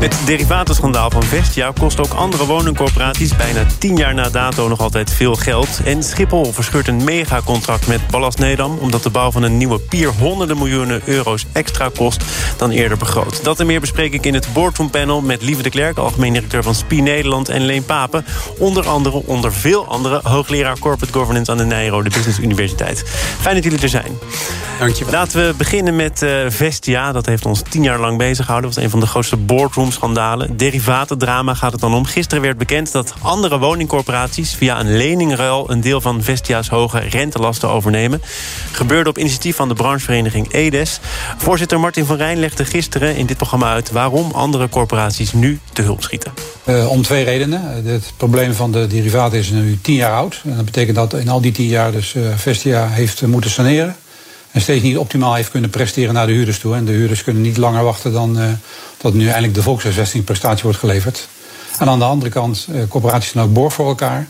Het derivatenschandaal van Vestia kost ook andere woningcorporaties bijna 10 jaar na dato nog altijd veel geld. En Schiphol verscheurt een megacontract met Ballast Nedam, omdat de bouw van een nieuwe pier honderden miljoenen euro's extra kost dan eerder begroot. Dat en meer bespreek ik in het Boardroom Panel met Lieve de Klerk, algemeen directeur van SPI Nederland, en Leen Papen. Onder andere, onder veel andere, hoogleraar Corporate Governance aan de Nijrode Business Universiteit. Fijn dat jullie er zijn. Dankjewel. Laten we beginnen met uh, Vestia. Dat heeft ons tien jaar lang bezig gehouden. Dat was een van de grootste boardroom-schandalen. Derivatendrama gaat het dan om. Gisteren werd bekend dat andere woningcorporaties... via een leningruil een deel van Vestia's hoge rentelasten overnemen. Gebeurde op initiatief van de branchevereniging EDES. Voorzitter Martin van Rijn legde gisteren in dit programma uit... waarom andere corporaties nu te hulp schieten. Uh, om twee redenen. Het probleem van de derivaten is nu tien jaar oud. En dat betekent dat in al die tien jaar dus uh, Vestia heeft moeten saneren en steeds niet optimaal heeft kunnen presteren naar de huurders toe. En de huurders kunnen niet langer wachten dan uh, dat nu eindelijk de volkshuisvestingprestatie wordt geleverd. En aan de andere kant, uh, corporaties zijn ook borg voor elkaar.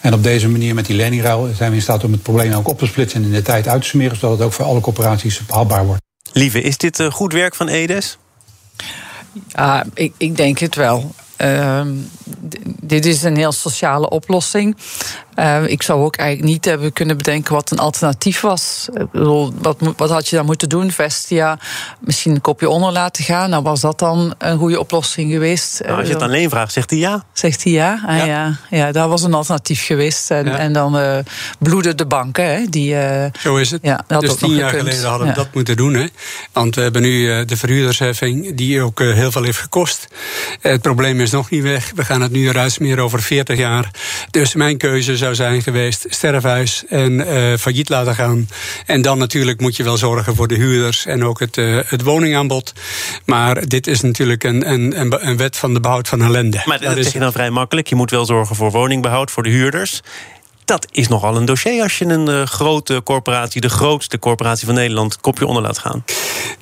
En op deze manier met die leningruil zijn we in staat om het probleem ook op te splitsen en in de tijd uit te smeren, zodat het ook voor alle corporaties haalbaar wordt. Lieve, is dit uh, goed werk van EDES? Ja, ik, ik denk het wel. Uh, dit is een heel sociale oplossing. Uh, ik zou ook eigenlijk niet hebben kunnen bedenken wat een alternatief was. Ik bedoel, wat, wat had je dan moeten doen? Vestia, misschien een kopje onder laten gaan. Nou, was dat dan een goede oplossing geweest? Nou, als je het alleen vraagt, zegt hij ja. Zegt hij ja? Ah, ja. ja. ja. dat was een alternatief geweest. En, ja. en dan uh, bloeden de banken. Hè, die, uh, Zo is het. Ja, dus tien jaar gekund. geleden hadden we ja. dat moeten doen. Hè? Want we hebben nu de verhuurdersheffing, die ook heel veel heeft gekost. Het probleem is nog niet weg. We gaan het nu eruit smeren over 40 jaar. Dus mijn keuze zou zijn geweest: sterfhuis en uh, failliet laten gaan. En dan natuurlijk moet je wel zorgen voor de huurders en ook het, uh, het woningaanbod. Maar dit is natuurlijk een, een, een wet van de behoud van ellende. Maar dat, dat is dan vrij makkelijk. Je moet wel zorgen voor woningbehoud voor de huurders. Dat is nogal een dossier als je een uh, grote corporatie, de grootste corporatie van Nederland, kopje onder laat gaan.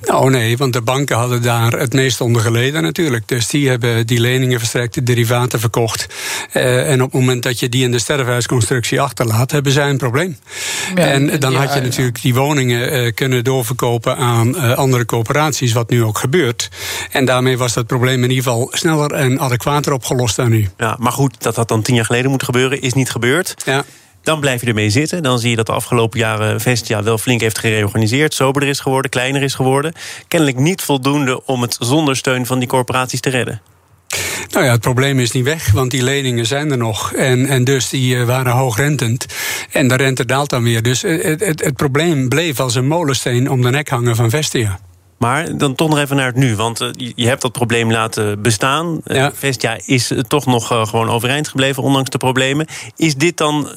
Nou nee, want de banken hadden daar het meest onder geleden natuurlijk. Dus die hebben die leningen verstrekt, de derivaten verkocht. Uh, en op het moment dat je die in de sterfhuisconstructie achterlaat, hebben zij een probleem. Ja, en dan ja, had je ja, natuurlijk die woningen uh, kunnen doorverkopen aan andere corporaties, wat nu ook gebeurt. En daarmee was dat probleem in ieder geval sneller en adequater opgelost dan nu. Ja, maar goed, dat had dan tien jaar geleden moeten gebeuren, is niet gebeurd. Ja. Dan blijf je ermee zitten. Dan zie je dat de afgelopen jaren Vestia wel flink heeft gereorganiseerd. Soberder is geworden, kleiner is geworden. Kennelijk niet voldoende om het zonder steun van die corporaties te redden. Nou ja, het probleem is niet weg, want die leningen zijn er nog. En, en dus die uh, waren hoogrentend. En de rente daalt dan weer. Dus het, het, het probleem bleef als een molensteen om de nek hangen van Vestia. Maar dan toch nog even naar het nu. Want uh, je hebt dat probleem laten bestaan. Uh, ja. Vestia is toch nog gewoon overeind gebleven, ondanks de problemen. Is dit dan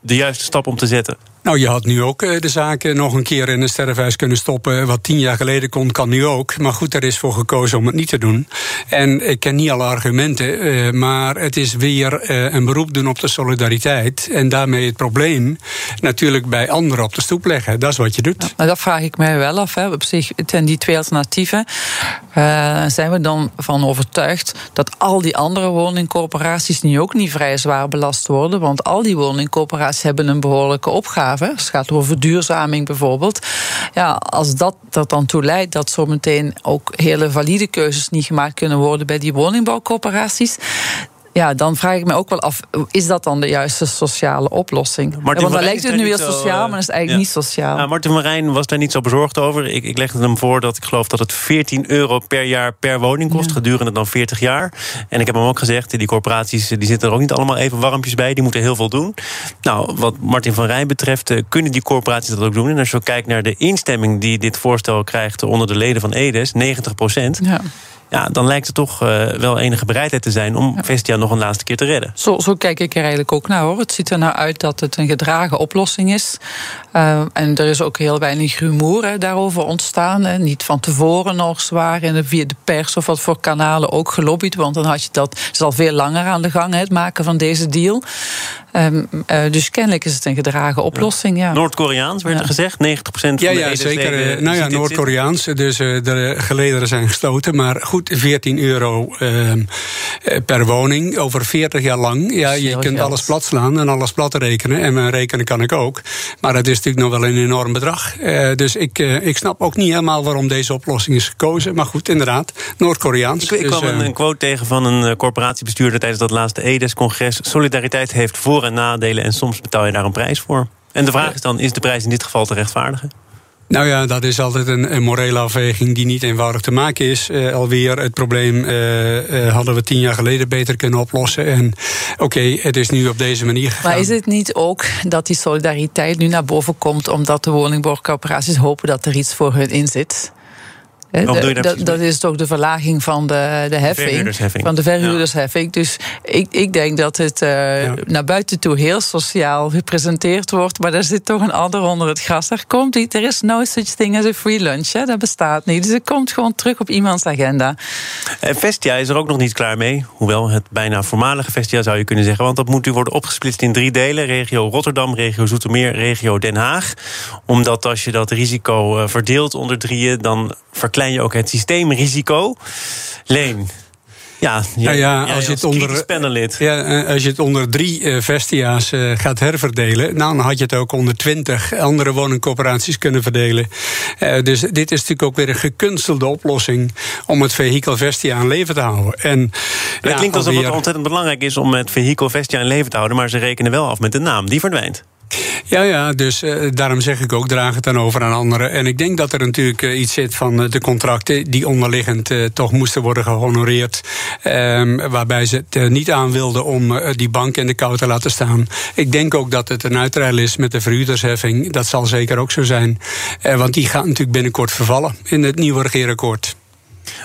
de juiste stap om te zetten? Nou, je had nu ook de zaken nog een keer in een sterfhuis kunnen stoppen. Wat tien jaar geleden kon, kan nu ook. Maar goed, er is voor gekozen om het niet te doen. En ik ken niet alle argumenten, uh, maar het is weer uh, een beroep doen op de solidariteit. En daarmee het probleem natuurlijk bij anderen op de stoep leggen. Dat is wat je doet. Maar dat vraag ik mij wel af. Hè. Op zich zijn die twee alternatieven. Zijn we dan van overtuigd dat al die andere woningcorporaties nu ook niet vrij zwaar belast worden? Want al die woningcorporaties hebben een behoorlijke opgave. Als het gaat over verduurzaming bijvoorbeeld. Ja, als dat er dan toe leidt dat zometeen ook hele valide keuzes niet gemaakt kunnen worden bij die woningbouwcorporaties. Ja, dan vraag ik me ook wel af, is dat dan de juiste sociale oplossing? Martin ja, want dan lijkt het nu weer zo, sociaal, maar dat is eigenlijk ja. niet sociaal. Nou, Martin Marijn was daar niet zo bezorgd over. Ik, ik legde hem voor dat ik geloof dat het 14 euro per jaar per woning kost, ja. gedurende dan 40 jaar. En ik heb hem ook gezegd, die corporaties die zitten er ook niet allemaal even warmpjes bij, die moeten heel veel doen. Nou, wat Martin van Rijn betreft, kunnen die corporaties dat ook doen. En als je kijkt naar de instemming die dit voorstel krijgt onder de leden van EDES, 90 procent. Ja ja, dan lijkt er toch uh, wel enige bereidheid te zijn om. Vestia nog een laatste keer te redden. Zo, zo, kijk ik er eigenlijk ook naar hoor. Het ziet er nou uit dat het een gedragen oplossing is. Uh, en er is ook heel weinig rumoer hè, daarover ontstaan. Hè. Niet van tevoren nog zwaar en via de pers of wat voor kanalen ook gelobbyd. Want dan had je dat, is al veel langer aan de gang, hè, het maken van deze deal. Ehm, uh, dus kennelijk is het een gedragen oplossing. Ja. Noord-Koreaans werd er gezegd, 90% ja, van ja, de zeker. nou ja, Noord-Koreaans. Dus uh, de gelederen zijn gesloten. Maar goed, 14 euro uh, per woning over 40 jaar lang. Ja, je kunt alles plat slaan en alles plat rekenen. En mijn rekenen kan ik ook. Maar dat is natuurlijk nog wel een enorm bedrag. dus ik, ik snap ook niet helemaal waarom deze oplossing is gekozen. Maar goed, inderdaad, Noord-Koreaans. Ik, ik dus, kwam een, een, quote tegen van een corporatiebestuurder tijdens dat laatste EDES-congres. Solidariteit heeft voor- en nadelen en soms betaal je daar een prijs voor. En de vraag is dan, is de prijs in dit geval te rechtvaardigen? Nou ja, dat is altijd een, een morele afweging die niet eenvoudig te maken is. Uh, alweer het probleem uh, uh, hadden we tien jaar geleden beter kunnen oplossen. En oké, okay, het is nu op deze manier gegaan. Maar is het niet ook dat die solidariteit nu naar boven komt... omdat de woningbouwcorporaties hopen dat er iets voor hun in zit? De, dat, dat, is toch de verlaging van de, de heffing. Van de verhuurdersheffing. Ja. Dus ik, ik denk dat het uh, ja. naar buiten toe heel sociaal gepresenteerd wordt. Maar daar zit toch een ander onder het gras. Er, komt niet, er is no such thing as a free lunch. Hè? Dat bestaat niet. Dus het komt gewoon terug op iemands agenda. En Vestia is er ook nog niet klaar mee. Hoewel het bijna voormalige Vestia zou je kunnen zeggen. Want dat moet nu worden opgesplitst in drie delen. Regio Rotterdam, regio Zoetermeer, regio Den Haag. Omdat als je dat risico uh, verdeelt onder drieën... dan verkleint je ook het systeemrisico. Leen. Ja, ja, ja, als, je het onder, ja, als je het onder drie uh, vestia's uh, gaat herverdelen, dan had je het ook onder twintig andere woningcorporaties kunnen verdelen. Uh, dus dit is natuurlijk ook weer een gekunstelde oplossing om het vehikel Vestia aan leven te houden. En, het ja, klinkt alsof het ontzettend belangrijk is om het vehikel Vestia aan leven te houden, maar ze rekenen wel af met de naam. Die verdwijnt. Ja, ja, dus uh, daarom zeg ik ook, draag het dan over aan anderen. En ik denk dat er natuurlijk uh, iets zit van uh, de contracten die onderliggend toch moesten worden gehonoreerd. Um, waarbij ze het niet aan wilden om die bank in de kou te laten staan. Ik denk ook dat het een uitruil is met de verhuurdersheffing. Dat zal zeker ook zo zijn. want die gaat natuurlijk binnenkort vervallen in het nieuwe regeerakkoord.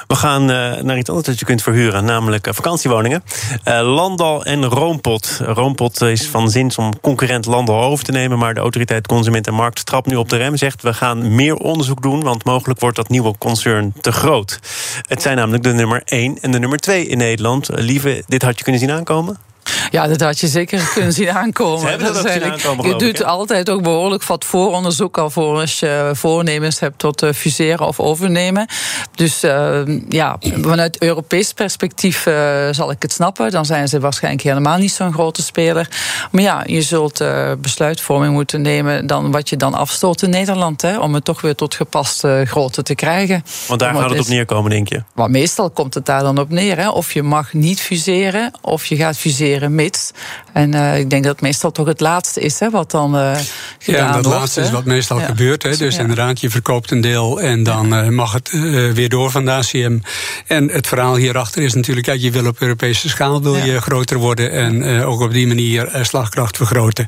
We gaan uh, naar iets anders dat je kunt verhuren, namelijk uh, vakantiewoningen. Uh, Landal en Roompot. Roompot is van zins om concurrent Landal over te nemen, maar de autoriteit Consument en Markt trapt nu op de rem. Zegt we gaan meer onderzoek doen, want mogelijk wordt dat nieuwe concern te groot. Het zijn namelijk de nummer 1 en de nummer 2 in Nederland. Lieve, dit had je kunnen zien aankomen? Ja, dat had je zeker kunnen zien aankomen. dat dat aankomen, je doet altijd ook behoorlijk wat vooronderzoek al voor als je voornemens hebt tot uh, fuseren of overnemen. Dus uh, ja, vanuit Europees perspectief uh, zal ik het snappen. Dan zijn ze waarschijnlijk helemaal niet zo'n grote speler. Maar ja, je zult besluitvorming moeten nemen dan wat je dan afstoot in Nederland. Hè, om het toch weer tot gepaste grootte te krijgen. Want daar gaat het op neerkomen, denk je? Maar meestal komt het daar dan op neer. Hè. Of je mag niet fuseren, of je gaat fuseren mits. En uh, ik denk dat het meestal toch het laatste is hè, wat dan uh, gedaan Ja, dat wordt, laatste hè? is wat meestal Ja. gebeurt. Hè. Dus Ja. inderdaad, je verkoopt een deel en dan uh, mag het uh, weer door van de ACM. En het verhaal hierachter is natuurlijk, ja, je wil op Europese schaal wil Ja. je groter worden en uh, ook op die manier uh, slagkracht vergroten.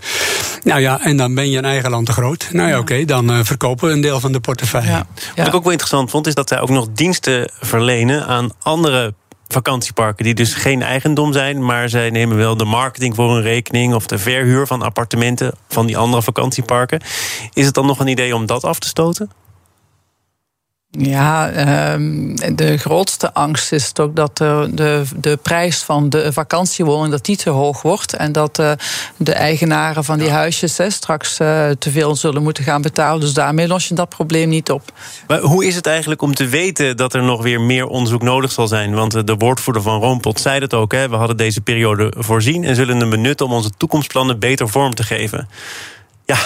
Nou ja, en dan ben je in eigen land te groot. Nou ja, oké, dan uh, verkopen we een deel van de portefeuille. Ja. Wat ik ook wel interessant vond, is dat zij ook nog diensten verlenen aan andere vakantieparken die dus geen eigendom zijn, maar zij nemen wel de marketing voor hun rekening of de verhuur van appartementen van die andere vakantieparken. Is het dan nog een idee om dat af te stoten? Ja, ehm, de grootste angst is toch dat de, de, de prijs van de vakantiewoning dat die te hoog wordt. En dat eh, de eigenaren van die huisjes hè, straks eh, te veel zullen moeten gaan betalen. Dus daarmee los je dat probleem niet op. Maar hoe is het eigenlijk om te weten dat er nog weer meer onderzoek nodig zal zijn? Want eh, de woordvoerder van Roompot zei het ook. Hè, we hadden deze periode voorzien en zullen hem benutten om onze toekomstplannen beter vorm te geven. Ja,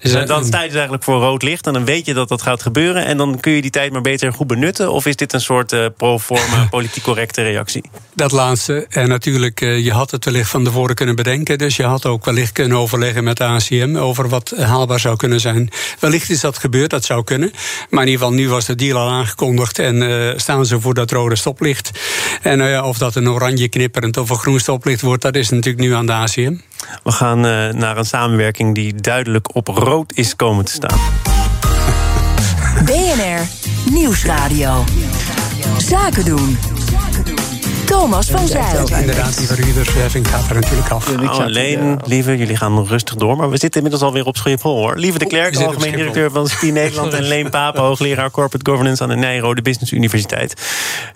Is dan, er- dan sta je dus eigenlijk voor rood licht en dan weet je dat dat gaat gebeuren. En dan kun je die tijd maar beter goed benutten. Of is dit een soort eh, pro forma politiek correcte reactie? Dat laatste. En natuurlijk, eh, je had het wellicht van tevoren kunnen bedenken. Dus je had ook wellicht kunnen overleggen met de ACM over wat haalbaar zou kunnen zijn. Wellicht is dat gebeurd, dat zou kunnen. Maar in ieder geval, nu was de deal al aangekondigd en eh, staan ze voor dat rode stoplicht. En nou ja, of dat een oranje knipperend of een groen stoplicht wordt, dat is natuurlijk nu aan de ACM. We gaan eh, naar een samenwerking die duidelijk op rood is komen te staan. BNR Nieuwsradio. Zaken doen. Thomas van Zijl. Inderdaad, die verhuurdersheffing gaat er natuurlijk af. Oh, Leen, lieve, jullie gaan rustig door. Maar we zitten inmiddels alweer op Schiphol, hoor. Lieve de Klerk, algemeen directeur van SPI Nederland... en Leen Papen, hoogleraar Corporate Governance... aan de Nijrode Business Universiteit.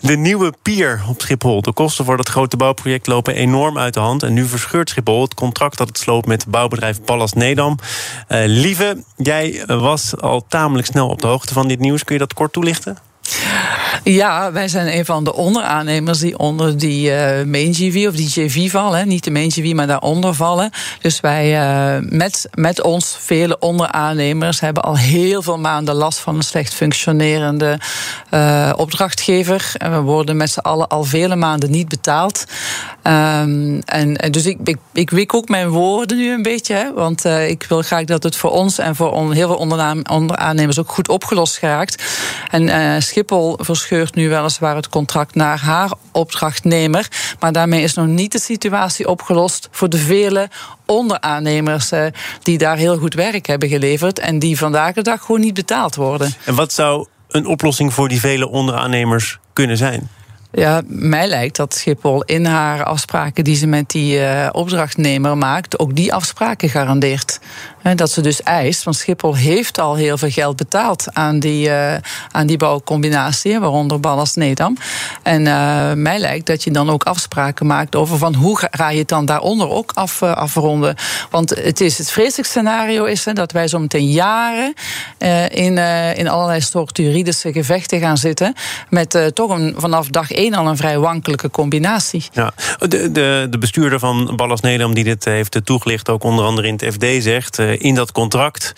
De nieuwe pier op Schiphol. De kosten voor dat grote bouwproject lopen enorm uit de hand. En nu verscheurt Schiphol het contract dat het sloopt... met bouwbedrijf Pallas Nedam. Uh, lieve, jij was al tamelijk snel op de hoogte van dit nieuws. Kun je dat kort toelichten? Ja, wij zijn een van de onderaannemers die onder die uh, main GV of die JV vallen. Niet de main GV, maar daaronder vallen. Dus wij uh, met, met ons, vele onderaannemers, hebben al heel veel maanden last van een slecht functionerende uh, opdrachtgever. En we worden met z'n allen al vele maanden niet betaald. Um, en, dus ik, ik, ook mijn woorden nu een beetje. Hè, want ik wil graag dat het voor ons en voor heel veel onderaannemers ook goed opgelost geraakt. En Schiphol verscheurt nu weliswaar het contract naar haar opdrachtnemer. Maar daarmee is nog niet de situatie opgelost voor de vele onderaannemers eh, die daar heel goed werk hebben geleverd. en die vandaag de dag gewoon niet betaald worden. En wat zou een oplossing voor die vele onderaannemers kunnen zijn? Ja, mij lijkt dat Schiphol in haar afspraken die ze met die uh, opdrachtnemer maakt, ook die afspraken garandeert. Dat ze dus eist, want Schiphol heeft al heel veel geld betaald aan die, uh, aan die bouwcombinatie, waaronder Ballas Nedam. En uh, mij lijkt dat je dan ook afspraken maakt over van hoe ga je het dan daaronder ook af, afronden. Want het, is, het vreselijk scenario is dat wij zo meteen jaren in, in allerlei soort juridische gevechten gaan zitten. Met toch een, vanaf dag één al een vrij wankelijke combinatie. Ja, de, de, de bestuurder van Ballas Nederland die dit heeft toegelicht, ook onder andere in het FD, zegt: in dat contract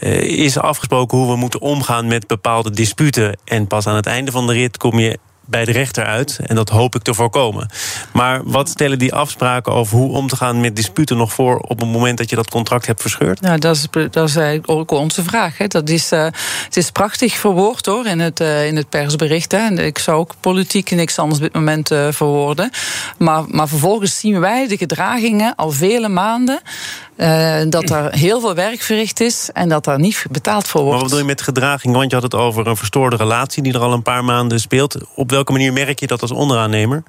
uh, is afgesproken hoe we moeten omgaan met bepaalde disputen. En pas aan het einde van de rit kom je bij de rechter uit. En dat hoop ik te voorkomen. Maar wat stellen die afspraken over hoe om te gaan met disputen nog voor op het moment dat je dat contract hebt verscheurd? Nou, dat is, dat is ook onze vraag. Hè. Dat is, uh, het is prachtig verwoord hoor in het, in het persbericht. Hè. En ik zou ook politiek niks anders op dit moment verwoorden. Maar, maar vervolgens zien wij de gedragingen al vele maanden. Uh, dat er heel veel werk verricht is en dat daar niet betaald voor wordt. Maar wat bedoel je met gedraging? Want je had het over een verstoorde relatie die er al een paar maanden speelt. Op welke manier merk je dat als onderaannemer?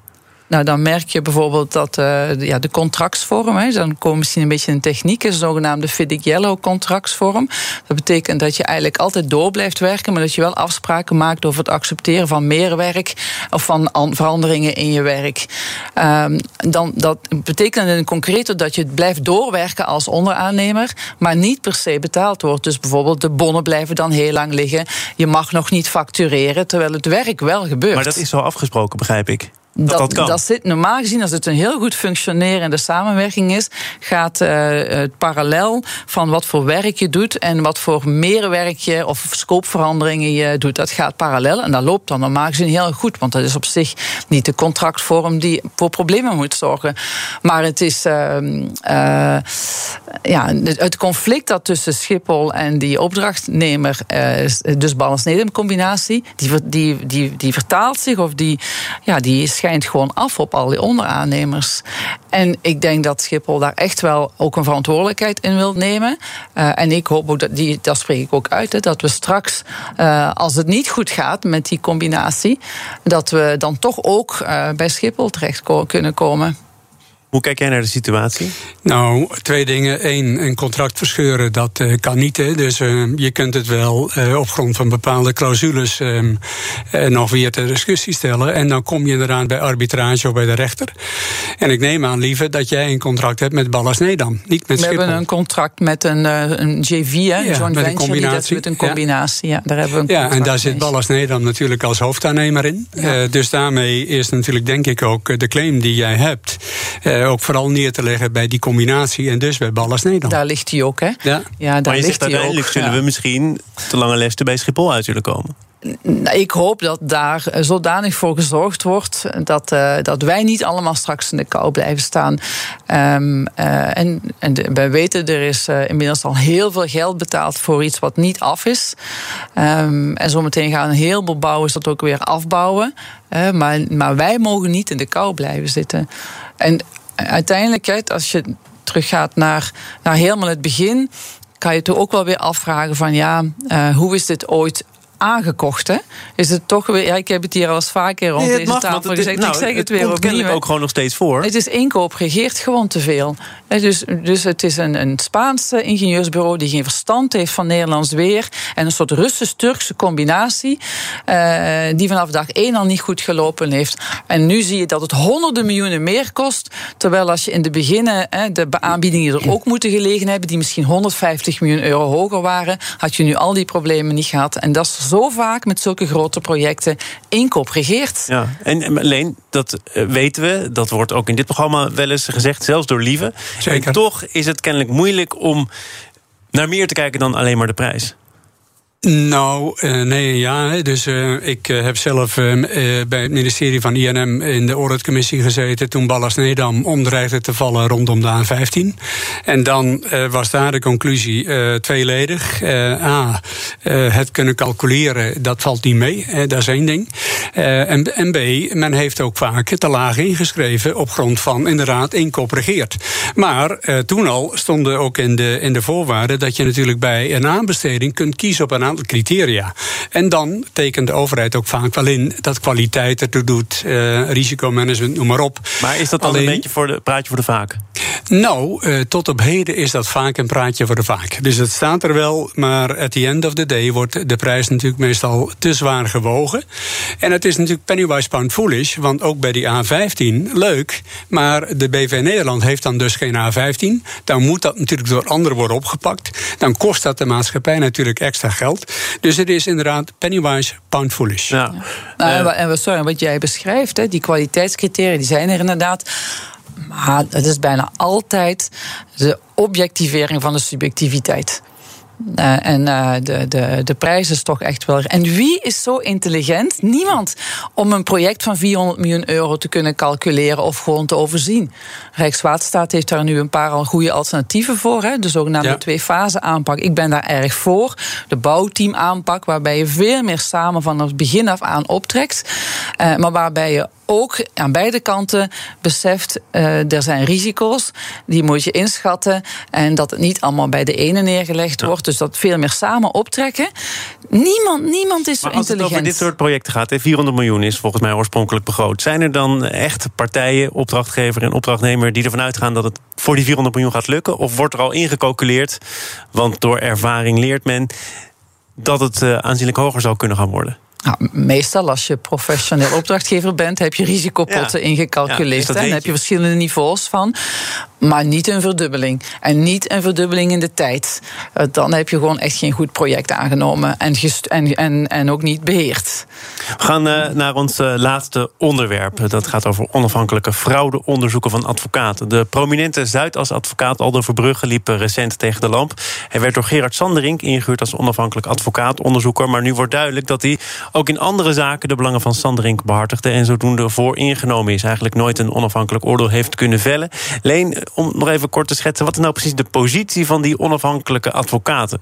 Nou, dan merk je bijvoorbeeld dat uh, ja, de contractsvorm, dan komen misschien een beetje in techniek, is de zogenaamde FIDIC Yellow contractsvorm. Dat betekent dat je eigenlijk altijd door blijft werken, maar dat je wel afspraken maakt over het accepteren van meer werk of van veranderingen in je werk. Um, dan, dat betekent in concreet dat je blijft doorwerken als onderaannemer, maar niet per se betaald wordt. Dus bijvoorbeeld de bonnen blijven dan heel lang liggen. Je mag nog niet factureren, terwijl het werk wel gebeurt. Maar dat is zo afgesproken, begrijp ik. Dat, dat, zit normaal gezien, als het een heel goed functionerende samenwerking is, gaat uh, het parallel van wat voor werk je doet en wat voor meer werk je of scopeveranderingen je doet. Dat gaat parallel en dat loopt dan normaal gezien heel goed, want dat is op zich niet de contractvorm die voor problemen moet zorgen. Maar het is uh, uh, ja, het conflict dat tussen Schiphol en die opdrachtnemer, dus balans combinatie, die, die, die, die vertaalt zich of die, ja, die is schijnt gewoon af op al die onderaannemers. En ik denk dat Schiphol daar echt wel ook een verantwoordelijkheid in wil nemen. Uh, en ik hoop ook dat, die, dat spreek ik ook uit, hè, dat we straks, uh, als het niet goed gaat met die combinatie, dat we dan toch ook uh, bij Schiphol terecht kunnen komen. Hoe kijk jij naar de situatie? Nou, twee dingen. Eén, een contract verscheuren, dat uh, kan niet. Hè. Dus uh, je kunt het wel uh, op grond van bepaalde clausules ehm, nog weer ter discussie stellen. En dan kom je inderdaad bij arbitrage of bij de rechter. En ik neem aan, lieve, dat jij een contract hebt met Ballas Nedam, niet met We hebben een contract met een, een JV, hè, een ja, joint met venture, een combinatie. met een combinatie. Ja. ja daar hebben we een ja en daar zit Ballas Nedam natuurlijk als hoofdaannemer in. Ja. dus daarmee is natuurlijk denk ik ook de claim die jij hebt uh, ook vooral neer te leggen bij die combinatie en dus bij Ballas Nederland. Daar ligt hij ook, hè? Ja. ja daar maar je ligt zegt uiteindelijk ook, zullen ja. we misschien te lange lesten bij Schiphol uit zullen komen. Ik hoop dat daar zodanig voor gezorgd wordt dat, uh, dat wij niet allemaal straks in de kou blijven staan. Um, uh, en, en de, wij weten, er is uh, inmiddels al heel veel geld betaald voor iets wat niet af is. Um, en zometeen gaan een heleboel bouwers dat ook weer afbouwen. maar, maar wij mogen niet in de kou blijven zitten. En uiteindelijk, als je teruggaat naar, naar helemaal het begin, kan je toch ook wel weer afvragen van ja, uh, hoe is dit ooit aangekocht. Hè? Is het toch weer. Ja, ik heb het hier al eens vaker rond Nee, het deze mag, tafel het, gezegd. nou, ik zeg het, weer komt opnieuw. hè. ook gewoon nog steeds voor. Het is inkoop regeert gewoon te veel. Dus, dus het is een, een Spaans eh, ingenieursbureau die geen verstand heeft van Nederlands weer. En een soort Russisch-Turkse combinatie. eh, die vanaf dag één al niet goed gelopen heeft. En nu zie je dat het honderden miljoenen meer kost. Terwijl als je in de beginnen hè, de aanbiedingen er ook moeten gelegen hebben. die misschien 150 miljoen euro hoger waren. had je nu al die problemen niet gehad. En dat is zo vaak met zulke grote projecten. Inkoop regeert. Ja, en en alleen, dat eh, weten we, dat wordt ook in dit programma wel eens gezegd, zelfs door Lieve. Zeker. En toch is het kennelijk moeilijk om naar meer te kijken dan alleen maar de prijs. Nou, eh, nee, ja. Dus eh, ik eh, heb zelf bij het ministerie van INM in de auditcommissie gezeten toen Ballas Nedam omdreigde te vallen rondom de A15. En dan was daar de conclusie tweeledig. A, het kunnen calculeren, dat valt niet mee. Dat is één ding. En, en B, men heeft ook vaak te laag ingeschreven op grond van inderdaad inkoop regeert. Maar toen al stonden ook in de, in de voorwaarden dat je natuurlijk bij een aanbesteding kunt kiezen op een aantal criteria. En dan tekent de overheid ook vaak wel in dat kwaliteit ertoe doet, eh, risicomanagement, noem maar op. Maar is dat dan Alleen- een beetje voor de praatje voor de vaak? Nou, eh, tot op heden is dat vaak een praatje voor de vaak. Dus het staat er wel, maar at the end of the day wordt de prijs natuurlijk meestal te zwaar gewogen. En het is natuurlijk pennywise pound foolish, want ook bij die A15, leuk, maar de BV Nederland heeft dan dus geen A15. Dan moet dat natuurlijk door anderen worden opgepakt. Dan kost dat de maatschappij natuurlijk extra geld. Dus het is inderdaad pennywise pound foolish. Ja. Nou, en sorry, wat jij beschrijft, hè, die kwaliteitscriteria, die zijn er inderdaad. Maar het is bijna altijd de objectivering van de subjectiviteit. Eh, en eh, de, de, de prijs is toch echt wel. En wie is zo intelligent? Niemand. Om een project van 400 miljoen euro te kunnen calculeren of gewoon te overzien. Rijkswaterstaat heeft daar nu een paar al goede alternatieven voor. Hè? De zogenaamde Ja. twee-fase aanpak. Ik ben daar erg voor. De bouwteam aanpak, waarbij je veel meer samen van het begin af aan optrekt. Eh, maar waarbij je ook aan beide kanten beseft, eh, er zijn risico's, die moet je inschatten. En dat het niet allemaal bij de ene neergelegd wordt. Dus dat veel meer samen optrekken. Niemand, niemand is zo Maar als het intelligent. over dit soort projecten gaat, hè, 400 miljoen is volgens mij oorspronkelijk begroot. Zijn er dan echt partijen, opdrachtgever en opdrachtnemer, die ervan uitgaan dat het voor die 400 miljoen gaat lukken? Of wordt er al ingecalculeerd, want door ervaring leert men dat het eh, aanzienlijk hoger zou kunnen gaan worden? Nou, meestal als je professioneel opdrachtgever bent, heb je risicopotten Ja. ingecalculeerd. Ja, Dan heb je verschillende niveaus van. Maar niet een verdubbeling. En niet een verdubbeling in de tijd. Eh, Dan heb je gewoon echt geen goed project aangenomen. En, en, en, en ook niet beheerd. We gaan eh, naar ons eh, laatste onderwerp. Dat gaat over onafhankelijke fraudeonderzoeken van advocaten. De prominente Zuidas-advocaat Aldo Verbrugge liep recent tegen de lamp. Hij werd door Gerard Sanderink ingehuurd als onafhankelijk advocaat-onderzoeker. Maar nu wordt duidelijk dat hij ook in andere zaken de belangen van Sanderink behartigde. En zodoende voor ingenomen is. Eigenlijk nooit een onafhankelijk oordeel heeft kunnen vellen. Leen, om nog even kort te schetsen, wat is nou precies de positie van die onafhankelijke advocaten?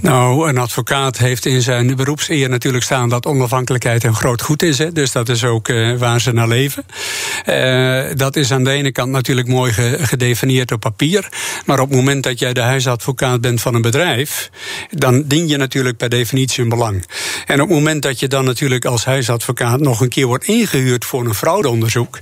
Nou, een advocaat heeft in zijn beroepseer natuurlijk staan dat onafhankelijkheid een groot goed is. Hè? Dus dat is ook eh, waar ze naar leven. Eh, dat is aan de ene kant natuurlijk mooi ge- gedefinieerd op papier. Maar op het moment dat jij de huisadvocaat bent van een bedrijf, dan dien je natuurlijk per definitie een belang. En op het moment dat je dan natuurlijk als huisadvocaat nog een keer wordt ingehuurd voor een fraudeonderzoek.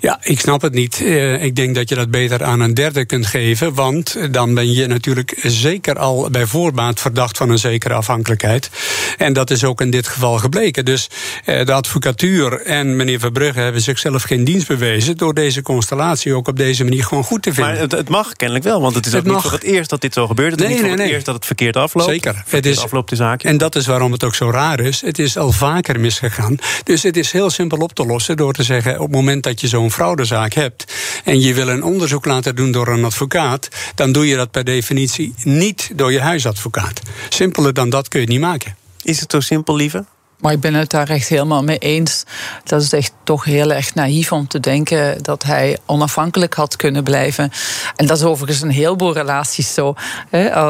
Ja, ik snap het niet. Eh, ik denk dat je dat beter aan een derde kunt geven. Want dan ben je natuurlijk zeker al bij voorbaat verdacht van een zekere afhankelijkheid. En dat is ook in dit geval gebleken. Dus eh, de advocatuur en meneer Verbrugge hebben zichzelf geen dienst bewezen. door deze constellatie ook op deze manier gewoon goed te vinden. Maar het, het mag kennelijk wel, want het is Het ook niet voor het eerst dat dit zo gebeurt. Het is Nee, niet voor nee, het nee. eerst dat het verkeerd afloopt. Zeker. Verkeerd Het is- afloopt de zaak. En dat is waarom het ook zo raar is. Het is al vaker misgegaan. Dus het is heel simpel op te lossen door te zeggen: op het moment dat je zo'n fraudezaak hebt. en je wil een onderzoek laten doen door een advocaat. dan doe je dat per definitie niet door je huisadvocaat. Simpeler dan dat kun je het niet maken. Is het zo simpel, lieve? Maar ik ben het daar echt helemaal mee eens. Dat is echt toch heel erg naïef om te denken dat hij onafhankelijk had kunnen blijven. En dat is overigens een heleboel relaties zo.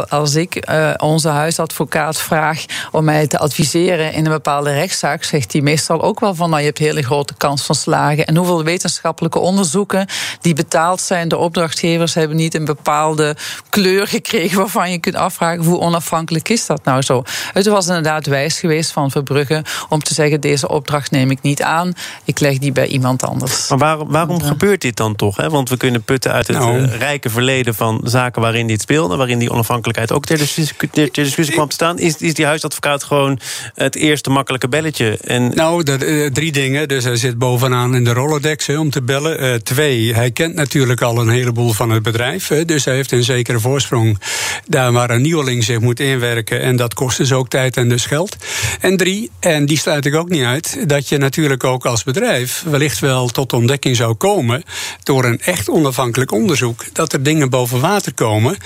Als ik uh, onze huisadvocaat vraag om mij te adviseren in een bepaalde rechtszaak, zegt hij meestal ook wel van nou, je hebt hele grote kans van slagen. En hoeveel wetenschappelijke onderzoeken die betaald zijn door opdrachtgevers hebben niet een bepaalde kleur gekregen waarvan je kunt afvragen hoe onafhankelijk is dat nou zo. Het was inderdaad wijs geweest van Verbrugge om te zeggen: deze opdracht neem ik niet aan, ik leg die bij iemand anders. Maar waarom, waarom gebeurt dit dan toch? Hè? Want we kunnen putten uit het nou. Eh, rijke verleden van zaken waarin dit speelde, waarin die onafhankelijkheid ook ter discussie, kwam te staan. Is, is die huisadvocaat gewoon het eerste makkelijke belletje? En... Nou, dat, uh, drie dingen. Dus hij zit bovenaan in de Rolodex om te bellen. Uh, twee, hij kent natuurlijk al een heleboel van het bedrijf. Dus hij heeft een zekere voorsprong daar waar een nieuweling zich moet inwerken. En dat kost dus ook tijd en dus geld. En drie, en die sluit ik ook niet uit, dat je natuurlijk ook als bedrijf wellicht wel tot ontdekking zou komen door een echt onafhankelijk onderzoek dat er dingen boven water komen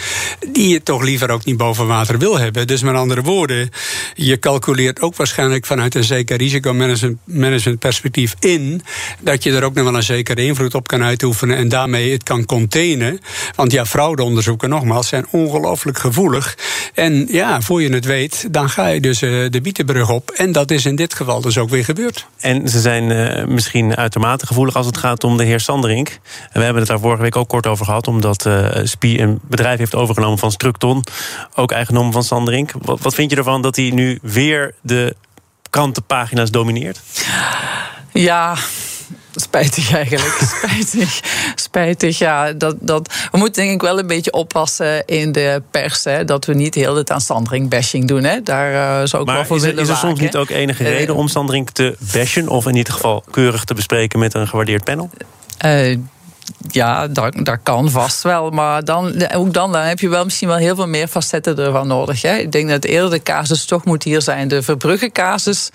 die je toch liever ook niet boven water wil hebben. Dus met andere woorden, je calculeert ook waarschijnlijk vanuit een zeker risicomanagement perspectief in dat je er ook nog wel een zekere invloed op kan uitoefenen en daarmee het kan containen. Want ja, fraudeonderzoeken nogmaals zijn ongelooflijk gevoelig. En ja, voor je het weet, dan ga je dus uh, de bietenbrug op en dat is in dit geval dus ook weer gebeurd. En ze zijn uh, misschien uitermate gevoelig als het gaat om de heer Sanderink. We hebben het daar vorige week ook kort over gehad, omdat uh, Spie een bedrijf heeft overgenomen van Structon, ook eigendom van Sanderink. Wat, wat vind je ervan dat hij nu weer de krantenpagina's domineert? Ja, Spijtig eigenlijk. Spijtig. Spijtig, ja. Dat, dat, we moeten denk ik wel een beetje oppassen in de pers. Hè, dat we niet heel het aan Sandring-bashing doen. Hè. Daar uh, zou ik maar wel voor is willen er, is er soms niet ook enige uh, reden om Sandring te bashen? Of in ieder geval keurig te bespreken met een gewaardeerd panel? Uh, ja, dat, dat kan vast wel. Maar dan, ook dan, dan heb je wel misschien wel heel veel meer facetten ervan nodig. Hè. Ik denk dat eerder de casus toch moet hier zijn de Verbrugge casus...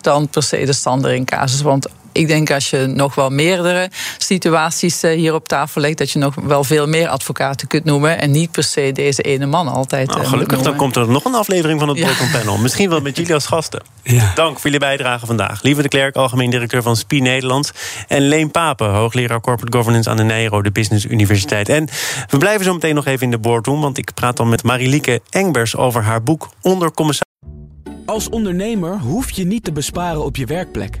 dan per se de Sandring casus. Want ik denk als je nog wel meerdere situaties eh, hier op tafel legt, dat je nog wel veel meer advocaten kunt noemen. En niet per se deze ene man altijd. Nou, eh, gelukkig, dan komt er nog een aflevering van het ja. Panel. Misschien wel met jullie als gasten. Ja. Dank voor jullie bijdrage vandaag. Lieve de Klerk, algemeen directeur van SPI Nederland. En Leen Papen, hoogleraar Corporate Governance aan de Nijro, de Business Universiteit. En we blijven zo meteen nog even in de boardroom, want ik praat dan met Marilieke Engbers over haar boek Onder Commissaris. Als ondernemer hoef je niet te besparen op je werkplek.